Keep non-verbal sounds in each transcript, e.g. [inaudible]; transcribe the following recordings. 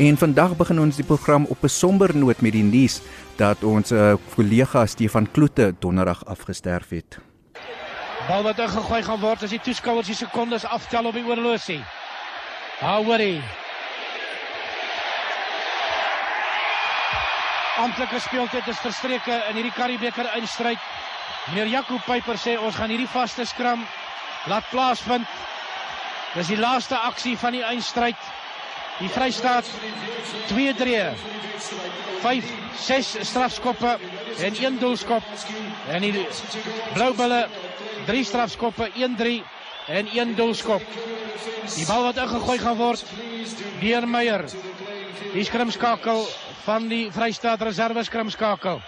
En vandag begin ons die program op 'n somber noot met die nuus dat ons uh, kollega Stefan Kloete donderdag afgesterf het. Bal wat ingegooi gaan word as die toeskouers die sekondes aftel op die oorlosie. Hou hoorie. Amptelike speeltyd is verstreke in hierdie Karibeker eindstryd. Meneer Jaco Pyper sê ons gaan hierdie vaste skram laat plaasvind. Dis die laaste aksie van die eindstryd. Die Vrystaat 2-3. 5 6 strafskoppe en 1 doelskop. En die Blou Bulle 3 strafskoppe, 1-3 en 1 doelskop. Die bal wat ingegooi gaan word deur Meyer. Die skrimskakel van die Vrystaat Reserve skrimskakel.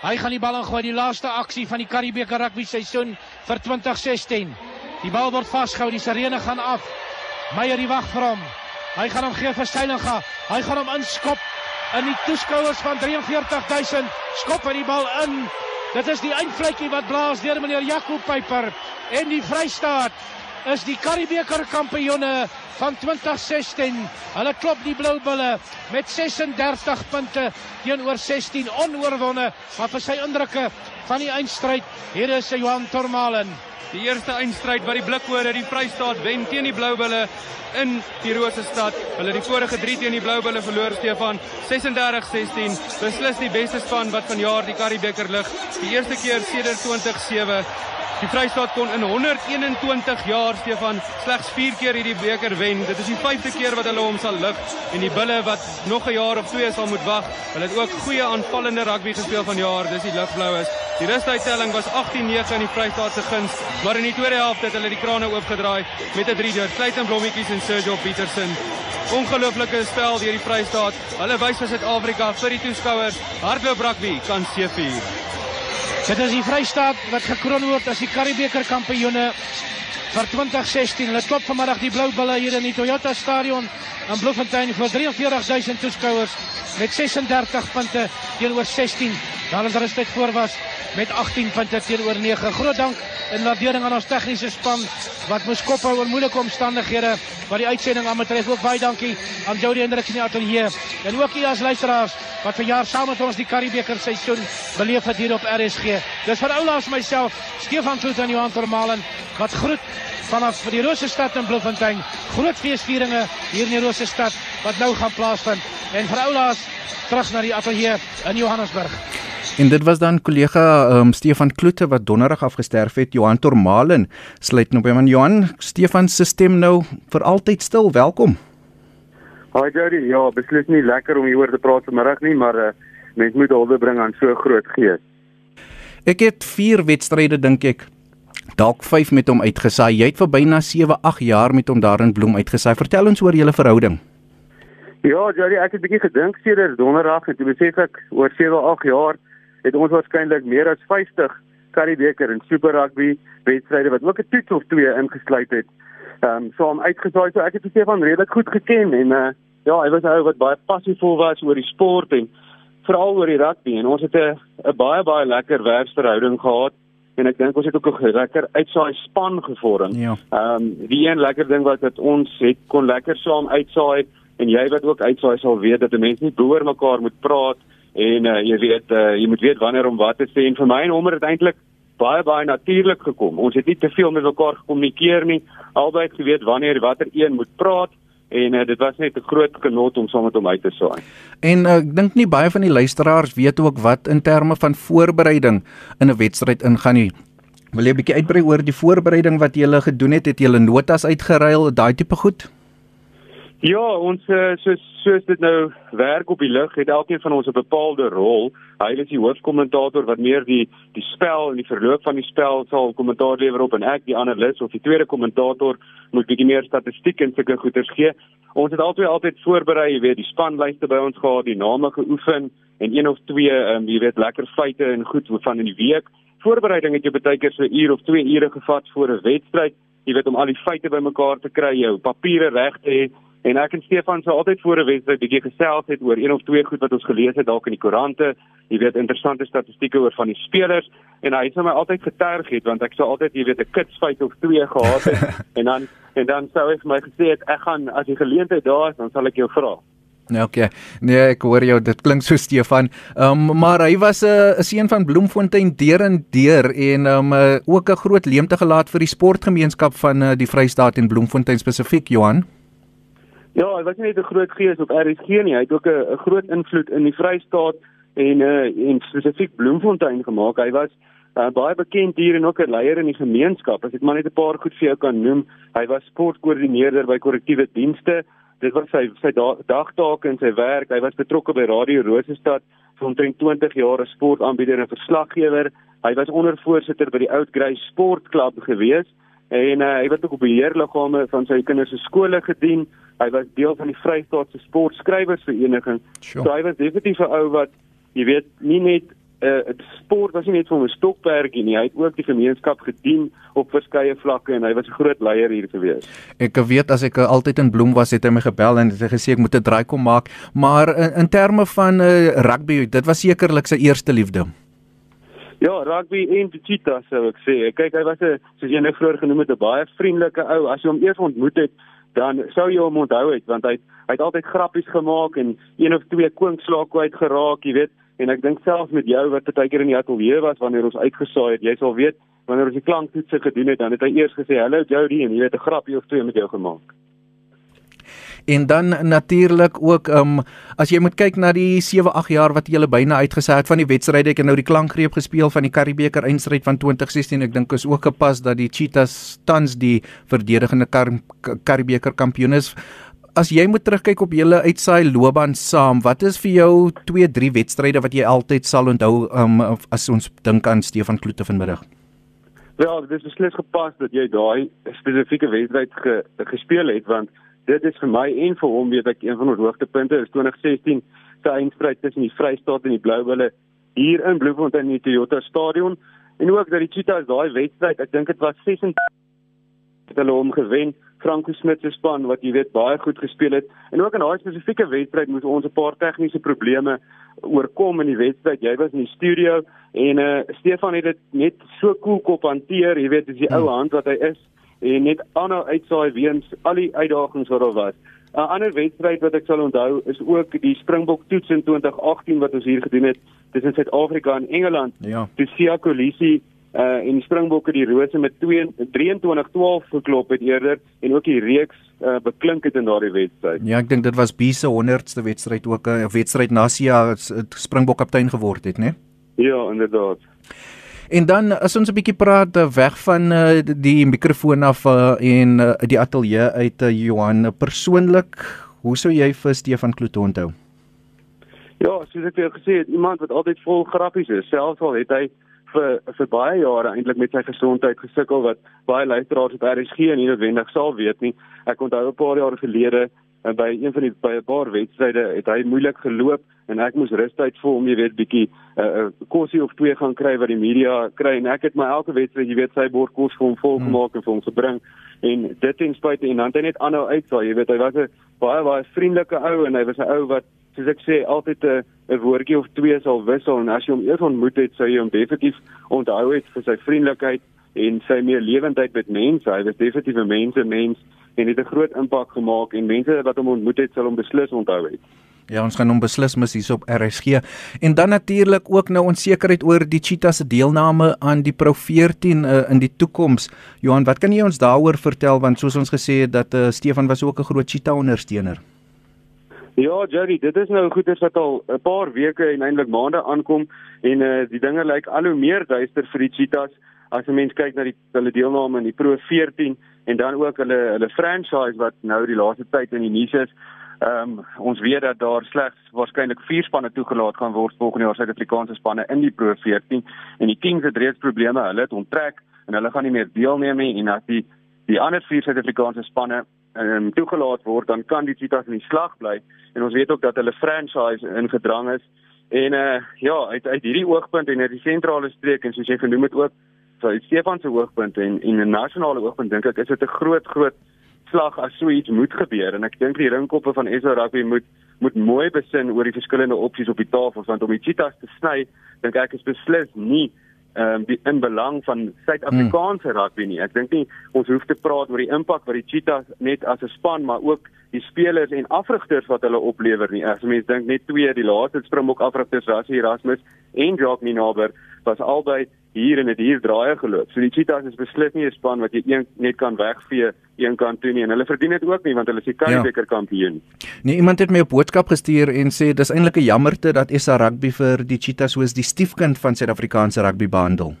Hy gaan die bal ingooi die laaste aksie van die Karibeker rugby seisoen vir 2016. Die bal word vasgehou, die sirene gaan af. Meyer die wag vir hom. Hy gaan hom gee vir Stylinga. Hy gaan hom inskop in die toeskouers van 43000. Skop hy die bal in. Dit is die eindvletjie wat blaas deur meneer Jaco Pyper en die Vrystaat is die Karibeker kampioene van 2016. Hulle klop die Blou Bulle met 36 punte teenoor 16 onoorwonne, maar vir sy indrukke van die eindstryd, hier is Johan Tormalen. Die eerste eindstryd wat die Blikhore die Vrystaat wen teen die Blou Bulle in die Rose stad. Hulle die vorige 3 teen die Blou Bulle verloor Stefan 36-16. Beslis die beste span wat vanjaar die Karibeker lig. Die eerste keer sedert 2007 Die Vrystaat kon in 121 jaar Stefan slegs 4 keer hierdie beker wen. Dit is die 5de keer wat hulle hom sal lig en die Bulle wat nog 'n jaar of 2 sal moet wag. Hulle het ook goeie aanvallende rugby gespeel vanjaar. Dis die Ligbloues. Die rustuittelling was 18-9 in die Vrystaat se guns, maar in die tweede helfte het hulle die krane oopgedraai met 'n 3-deur. Clayton Blommetjies en Sergio Petersen. Ongelooflike spel deur die Vrystaat. Hulle wys vir Suid-Afrika vir die toeskouers. Hardloop rugby kan seëvier. Dit is die Vrystaat wat gekroon word as die Karibeker kampioene vir 2016. Hulle klop vanmiddag die Blou Bulle hier in die Toyota Stadion in Bloemfontein vir 43000 toeskouers met 36 punte teenoor 16. Dan het hulle steeds voor was met 18 punte teenoor 9. Groot dank en waardering aan ons tegniese span wat moes kop hou in moeilike omstandighede wat die uitsending aan betref. Ook baie dankie aan Jody Hendriks in die ateljee en ook u as luisteraars wat vir jaar saam met ons die Karibeker seisoen beleef het hier op RSG. Dis vir oulaas myself, Stefan Vloet en Johan Termalen wat groet vanaf die Rosestad in Bloemfontein. Groot feesvieringe hier in die Rosestad wat nou gaan plaasvind en vir oulaas terug na die ateljee in Johannesburg. En dit was dan kollega um, Stefan Kloete wat donderdag afgesterf het. Johan Tormalen sluit nou by man Johan. Stefan se stem nou vir altyd stil. Welkom. Haai Jody, ja, beslis nie lekker om hieroor te praat vanmiddag nie, maar uh, mens moet hulde bring aan so groot gees. Ek het 4 wedstryde dink ek dalk 5 met hom uitgesaai. Jy het vir byna 7, 8 jaar met hom daar in Bloem uitgesaai. Vertel ons oor julle verhouding. Ja, Jody, ek het 'n bietjie gedink sedert donderdag en toe besef ek oor 7, 8 jaar het ons waarskynlik meer as 50 Karibeker en Super Rugby wedstryde wat ook 'n toets of twee ingesluit het. Ehm um, so om uitgesaai so ek het gesê van redelik goed geken en uh ja, hy was 'n ou wat baie passievol was oor die sport en veral oor die rugby en ons het 'n 'n baie baie lekker werksverhouding gehad en ek dink ons het ook 'n lekker uitsaai span gevorm. Ja. Ehm um, die een lekker ding was dat ons het kon lekker saam uitsaai en jy wat ook uitsaai sal weet dat 'n mens nie boor mekaar moet praat en uh, jy weet uh, jy moet weet wanneer om wat te sê en vir my en hom het dit eintlik baie baie natuurlik gekom. Ons het nie te veel met mekaar gekommunikeer nie. Albei het geweet wanneer watter een moet praat en uh, dit was net 'n groot genot om saam met hom uit te saai. En uh, ek dink nie baie van die luisteraars weet ook wat in terme van voorbereiding in 'n wedstryd ingaan nie. Wil jy 'n bietjie uitbrei oor die voorbereiding wat jy gele gedoen het? Het jy notas uitgeruil, daai tipe goed? Ja, ons eh, soos soos dit nou werk op die lig, het elkeen van ons 'n bepaalde rol. Hy is die hoofkommentator wat meer die die spel en die verloop van die spel sal kommentaar lewer op en ek die analis of die tweede kommentator moet bietjie meer statistiek en sulke goeters gee. Ons het altyd altyd voorberei, jy weet, die spanlyste by ons gehad, die name geoefen en een of twee, um, jy weet, lekker feite en goed van in die week. Voorbereiding het jy baie keer so 'n uur of 2 ure gevat voor 'n wedstryd. Jy weet om al die feite bymekaar te kry, jou papiere reg te hê En ek en Stefan sou altyd voor 'n wedstryd bietjie gesels het oor een of twee goed wat ons gelees het dalk in die koerante, jy weet interessante statistieke oor van die spelers en hy sou my altyd geterg het want ek sou altyd jy weet 'n kitsfeit of twee gehad het [laughs] en dan en dan sou hy vir my gesê het ek gaan as die geleentheid daar is dan sal ek jou vra. Ja, okay. Nee, ek hoor jou, dit klink so Stefan. Ehm um, maar hy was 'n uh, seun van Bloemfontein deur en deur en ehm um, uh, ook 'n groot leemte gelaat vir die sportgemeenskap van uh, die Vrystaat en Bloemfontein spesifiek, Johan. Ja, hy was nie net 'n groot gees op RSG nie, hy het ook 'n groot invloed in die Vrystaat en uh en spesifiek Bloemfontein gemaak. Hy was uh, baie bekend hier en ook 'n leier in die gemeenskap. As ek maar net 'n paar goed vir jou kan noem, hy was sportkoördineerder by korrektiewe dienste. Dit was sy sy dagtake in sy werk. Hy was betrokke by Radio Rosestad vir omtrent 20 jaar as sportaanbieder en verslaggewer. Hy was ondervoorsitter by die Oud Grey Sportklub gewees en uh, hy het ook op beheerliggame van sy kinders se skole gedien. Hy was deel van die Vrystaatse Sportskrywersvereniging. Sure. So hy was definitief 'n ou wat jy weet nie net uh sport was nie net vir 'n stokperdjie nie, hy het ook die gemeenskap gedien op verskeie vlakke en hy was 'n groot leier hier gewees. Ek weet as ek altyd in Bloem was, het hy my gebel en het gesê ek moet 'n draai kom maak, maar in, in terme van uh rugby, dit was sekerlik sy eerste liefde. Ja, rugby en cheetahs sou ek sê. Kyk, hy was 'n soos jy nou vroeër genoem het, 'n baie vriendelike ou. As jy hom eers ontmoet het, dan sou jy hom onthou het want hy hy het altyd grappies gemaak en een of twee kwinkslae kwyt geraak, jy weet en ek dink selfs met jou wat baie keer in die ateljee was wanneer ons uitgesaai het, jy sal weet wanneer ons die klanktoetse gedoen het, dan het hy eers gesê hallo Jody en jy het 'n grapjie of twee met jou gemaak. En dan natuurlik ook um, as jy moet kyk na die 7-8 jaar wat jy hulle byna uitgesaai het van die wedstryde, ek het nou die klankgreep gespeel van die Karibeker eindstryd van 2016. Ek dink is ook gepas dat die Cheetahs tans die verdedigende Karibeker kampioen is as jy moet terugkyk op julle uitsaai loopbaan saam, wat is vir jou 2, 3 wedstryde wat jy altyd sal onthou um, as ons dink aan Stefan Kloete vanmiddag? Ja, dit is beslis gepas dat jy daai spesifieke wedstryd ge, gespeel het want dit is vir my en vir hom weet ek een van ons hoogtepunte is. 2016 se eindstryd tussen die Vrystaat en die Bloubulle hier in Bloemfontein in die Toyota Stadion. En ook dat die Cheetahs daai wedstryd, ek dink dit was 26 het hulle hom gewen. Franco Smit se span wat jy weet baie goed gespeel het. En ook in daai spesifieke wedstryd moes ons 'n paar tegniese probleme oorkom in die wedstryd. Jy was in die studio en eh uh, Stefan het dit net so cool kop hanteer, jy weet, dis die ou hand wat hy is en net aanhou uitsaai weens al die uitdagings wat daar was. 'n Ander wedstryd wat ek sal onthou is ook die Springbok toets in 2018 wat ons hier gedoen het tussen Suid-Afrika en Engeland. Ja. Die Sia Kolisi uh en die Springbokke die Rose met 23-12 geklop het eerder en ook die reeks uh beklink het in daardie wedstryd. Ja, ek dink dit was Bise 100ste wedstryd ook 'n wedstryd Nasia Springbok kaptein geword het, né? Ja, inderdaad. En dan as ons 'n bietjie praat uh, weg van uh, die mikrofoon af uh, en uh, die ateljee uit uh, Johan persoonlik, hoe sou jy vir Stefan Kloete onthou? Ja, soos ek vir gesê het, iemand wat altyd vol grappies is, selfs al het hy vir vir baie jare eintlik met sy gesondheid gesukkel wat baie luisteraars op RSG nie noodwendig sal weet nie. Ek onthou 'n paar jaar gelede en by een van die by 'n paar wedstryde het hy moeilik geloop en ek moes rustyd vir hom, jy weet, bietjie 'n uh, uh, kosie of twee gaan kry wat die media kry. En ek het my elke wedstryd, jy weet, sy bord kos vir hom volgemaak en vir hom gebring. En dit ten spyte en dan het hy net aanhou uitsaai, jy weet, hy was 'n baie baie vriendelike ou en hy was 'n ou wat soos ek sê altyd 'n 'n woordjie of twee sal wissel. En as jy hom eers ontmoet het, sou jy hom definitief onthou het vir sy vriendelikheid en sy meelewendheid met mense. Hy was definitief 'n mense mens en het 'n groot impak gemaak en mense wat hom ontmoet het, sal hom beslis onthou het. Ja, ons gaan hom beslis mis hier op RSG. En dan natuurlik ook nou onsekerheid oor die Cheetah se deelname aan die Pro 14 uh, in die toekoms. Johan, wat kan jy ons daaroor vertel want soos ons gesê het dat uh, Stefan was ook 'n groot Cheetah ondersteuner. Ja, Jerry, dit is nou goeders wat al 'n paar weke en eintlik maande aankom en uh die dinge lyk al hoe meer duister vir die Cheetahs as 'n mens kyk na die hulle deelname in die Pro 14 en dan ook hulle hulle franchise wat nou die laaste tyd in die nuus is. Ehm um, ons weet dat daar slegs waarskynlik 4 spanne toegelaat gaan word volgende jaar Suid-Afrikaanse spanne in die Pro 14 en die Kings het reeds probleme, hulle het onttrek en hulle gaan nie meer deelneem nie en as die die ander 4 Suid-Afrikaanse spanne ehm um, toegelaat word, dan kan die Cheetahs in die slag bly en ons weet ook dat hulle franchise ingedrang is. En uh ja, uit uit hierdie oogpunt en uit die sentrale streek en soos jy genoem het ook, so uit Stefan se oogpunt en en 'n nasionale oogpunt dink ek is dit 'n groot groot slag as so iets moet gebeur en ek dink die ringkoppe van SA Rugby moet moet mooi besin oor die verskillende opsies op die tafel want om die Cheetahs te sny, dink ek is beslis nie ehm um, die in belang van Suid-Afrikaanse hmm. rugby nie. Ek dink nie ons hoef te praat oor die impak wat die Cheetahs net as 'n span maar ook die spelers en afrigters wat hulle oplewer nie. As mense dink net twee die laaste Springbok afrigters Rassie Erasmus en Jacques Ninaber was albei hier en dit hier draaie geloop. So die Cheetahs is beslis nie 'n span wat jy een net kan wegvee een kant toe nie en hulle verdien dit ook nie want hulle is die Karibeker ja. kampioen. Nee, iemand het my 'n boodskap gestuur en sê dis eintlik 'n jammerte dat SA Rugby vir die Cheetahs soos die stiefkind van Suid-Afrikaanse rugby behandel.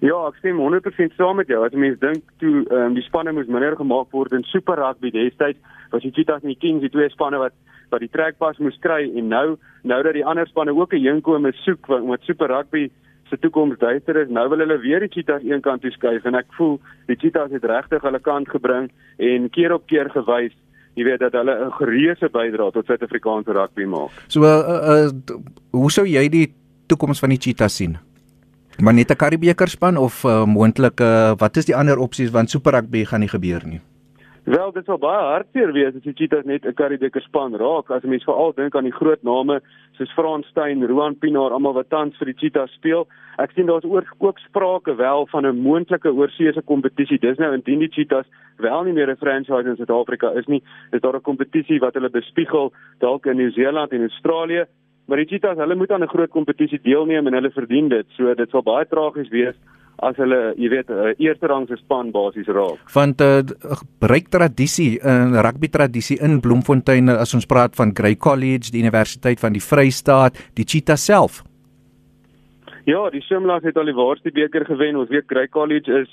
Ja, ek stem 100% saam met jou. As mense dink toe ehm um, die spanne moes minder gemaak word in Super Rugby destyds, was die Cheetahs en die Kings die twee spanne wat wat die trekpas moes kry en nou nou dat die ander spanne ook 'n inkome soek wat met Super Rugby se toekoms duister is. Nou wil hulle weer die cheetahs een kant toe skuif en ek voel die cheetahs het regtig hulle kant gebring en keer op keer gewys jy weet dat hulle 'n gereuse bydrae tot Suid-Afrikaanse rugby maak. So uh, uh, hoe sou jy die toekoms van die cheetahs sien? Maar net 'n Karibeker span of uh, moontlik uh, wat is die ander opsies want super rugby gaan nie gebeur nie. Wel, dit sal baie hartseer wees as die Cheetahs net 'n Karibeker span raak. As mense veral dink aan die groot name soos Frans Steyn, Roan Pinaar, almal wat tans vir die Cheetahs speel. Ek sien daar's ook ook sprake wel van 'n moontlike oorseese kompetisie. Dis nou indien die Cheetahs wel nie meer 'n franchise in Suid-Afrika is nie, is daar 'n kompetisie wat hulle bespiegel dalk in Nieu-Seeland en Australië. Maar die Cheetahs, hulle moet aan 'n groot kompetisie deelneem en hulle verdien dit. So dit sal baie tragies wees as hulle, jy weet, 'n eerste rangse span basies raak. Want 'n uh, ryk tradisie, 'n uh, rugby tradisie in Bloemfontein as ons praat van Grey College, die Universiteit van die Vrystaat, die Cheetahs self. Ja, die Shimlas het al die waarste beker gewen. Ons weet Grey College is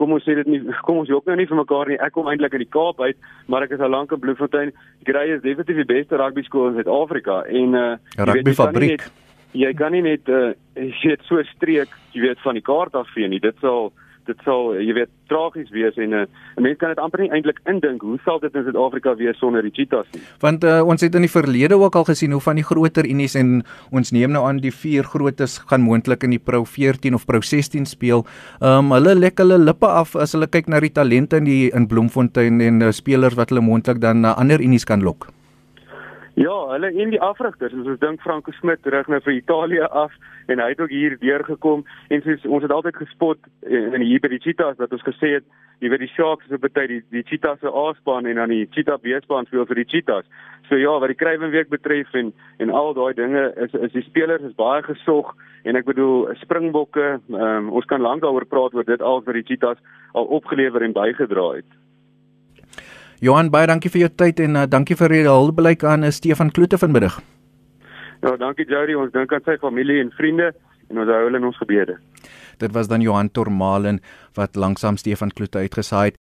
kom ons sê dit nie [laughs] kom ons jok nou nie vir mekaar nie. Ek kom eintlik uit die Kaap uit, maar ek is al lank in Bloemfontein. Grey is definitief die beste rugby skool in Suid-Afrika en uh rugby fabriek jy kan nie net uh, [laughs] jy weet so streek jy weet van die kaart af vee nie dit sal dit sal jy weet tragies wees en uh, 'n mens kan dit amper nie eintlik indink hoe sal dit in Suid-Afrika wees sonder die cheetahs nie. Want uh, ons het in die verlede ook al gesien hoe van die groter unies en ons neem nou aan die vier grootes gaan moontlik in die Pro 14 of Pro 16 speel. Um, hulle lek hulle lippe af as hulle kyk na die talente in die in Bloemfontein en uh, spelers wat hulle moontlik dan na uh, ander unies kan lok. Ja, hulle en die afrigters, ons dink Franco Smit terug nou vir Italië af en hy het ook hier deurgekom en soos ons het altyd gespot in hier by die Cheetahs dat ons gesê het jy weet die Sharks is op baie die die Cheetahs se A-span en dan die Cheetah B-span speel vir die Cheetahs. So ja, wat die Kruiwenweek betref en en al daai dinge is is die spelers is baie gesog en ek bedoel Springbokke, um, ons kan lank daaroor praat oor dit al vir die Cheetahs al opgelewer en bygedra het. Johan, baie dankie vir jou tyd en uh, dankie vir die hulpblyk aan uh, Stefan Kloete vanmiddag. Ja, dankie Jody, ons dink aan sy familie en vriende en ons hou hulle in ons gebede. Dit was dan Johan Tormalen wat langsam Stefan Kloete uitgesaai het.